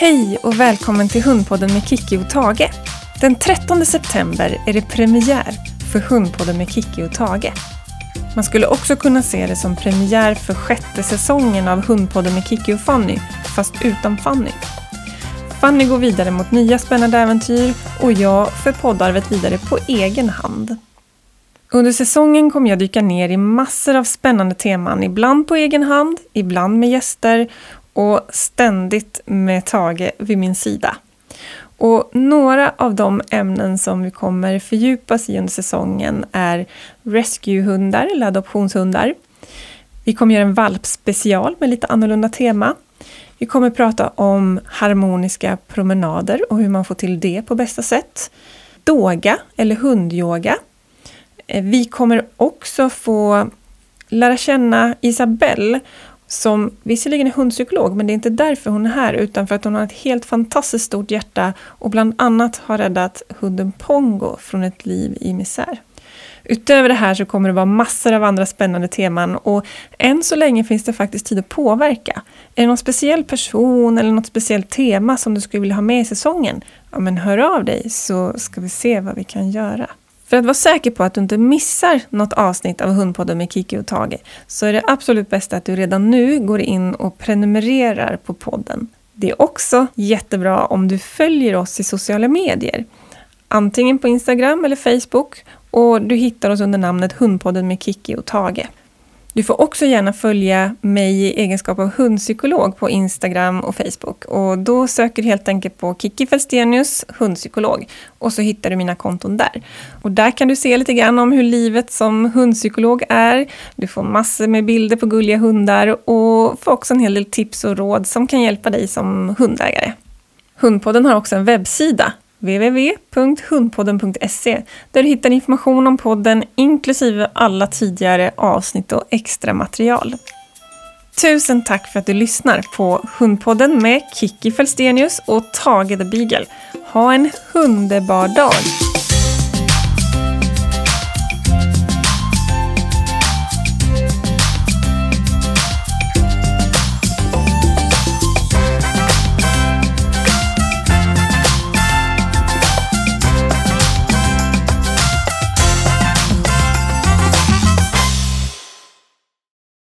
Hej och välkommen till Hundpodden med Kikki och Tage. Den 13 september är det premiär för Hundpodden med Kikki och Tage. Man skulle också kunna se det som premiär för sjätte säsongen av Hundpodden med Kikki och Fanny, fast utan Fanny. Fanny går vidare mot nya spännande äventyr och jag för poddarvet vidare på egen hand. Under säsongen kommer jag dyka ner i massor av spännande teman, ibland på egen hand, ibland med gäster och ständigt med Tage vid min sida. Och några av de ämnen som vi kommer fördjupas i under säsongen är rescuehundar eller adoptionshundar. Vi kommer göra en valpspecial med lite annorlunda tema. Vi kommer prata om harmoniska promenader och hur man får till det på bästa sätt. Doga eller hundyoga. Eh, vi kommer också få lära känna Isabelle som visserligen är hundpsykolog, men det är inte därför hon är här, utan för att hon har ett helt fantastiskt stort hjärta och bland annat har räddat hunden Pongo från ett liv i misär. Utöver det här så kommer det vara massor av andra spännande teman och än så länge finns det faktiskt tid att påverka. Är det någon speciell person eller något speciellt tema som du skulle vilja ha med i säsongen? Ja, men hör av dig så ska vi se vad vi kan göra. För att vara säker på att du inte missar något avsnitt av Hundpodden med Kiki och Tage så är det absolut bäst att du redan nu går in och prenumererar på podden. Det är också jättebra om du följer oss i sociala medier. Antingen på Instagram eller Facebook och du hittar oss under namnet Hundpodden med Kiki och Tage. Du får också gärna följa mig i egenskap av hundpsykolog på Instagram och Facebook. Och då söker du helt enkelt på Kiki Felstenius, hundpsykolog. Och så hittar du mina konton där. Och där kan du se lite grann om hur livet som hundpsykolog är. Du får massor med bilder på gulliga hundar och får också en hel del tips och råd som kan hjälpa dig som hundägare. Hundpodden har också en webbsida www.hundpodden.se där du hittar information om podden inklusive alla tidigare avsnitt och extra material. Tusen tack för att du lyssnar på Hundpodden med Kiki Felstenius och Tage the Beagle. Ha en underbar dag!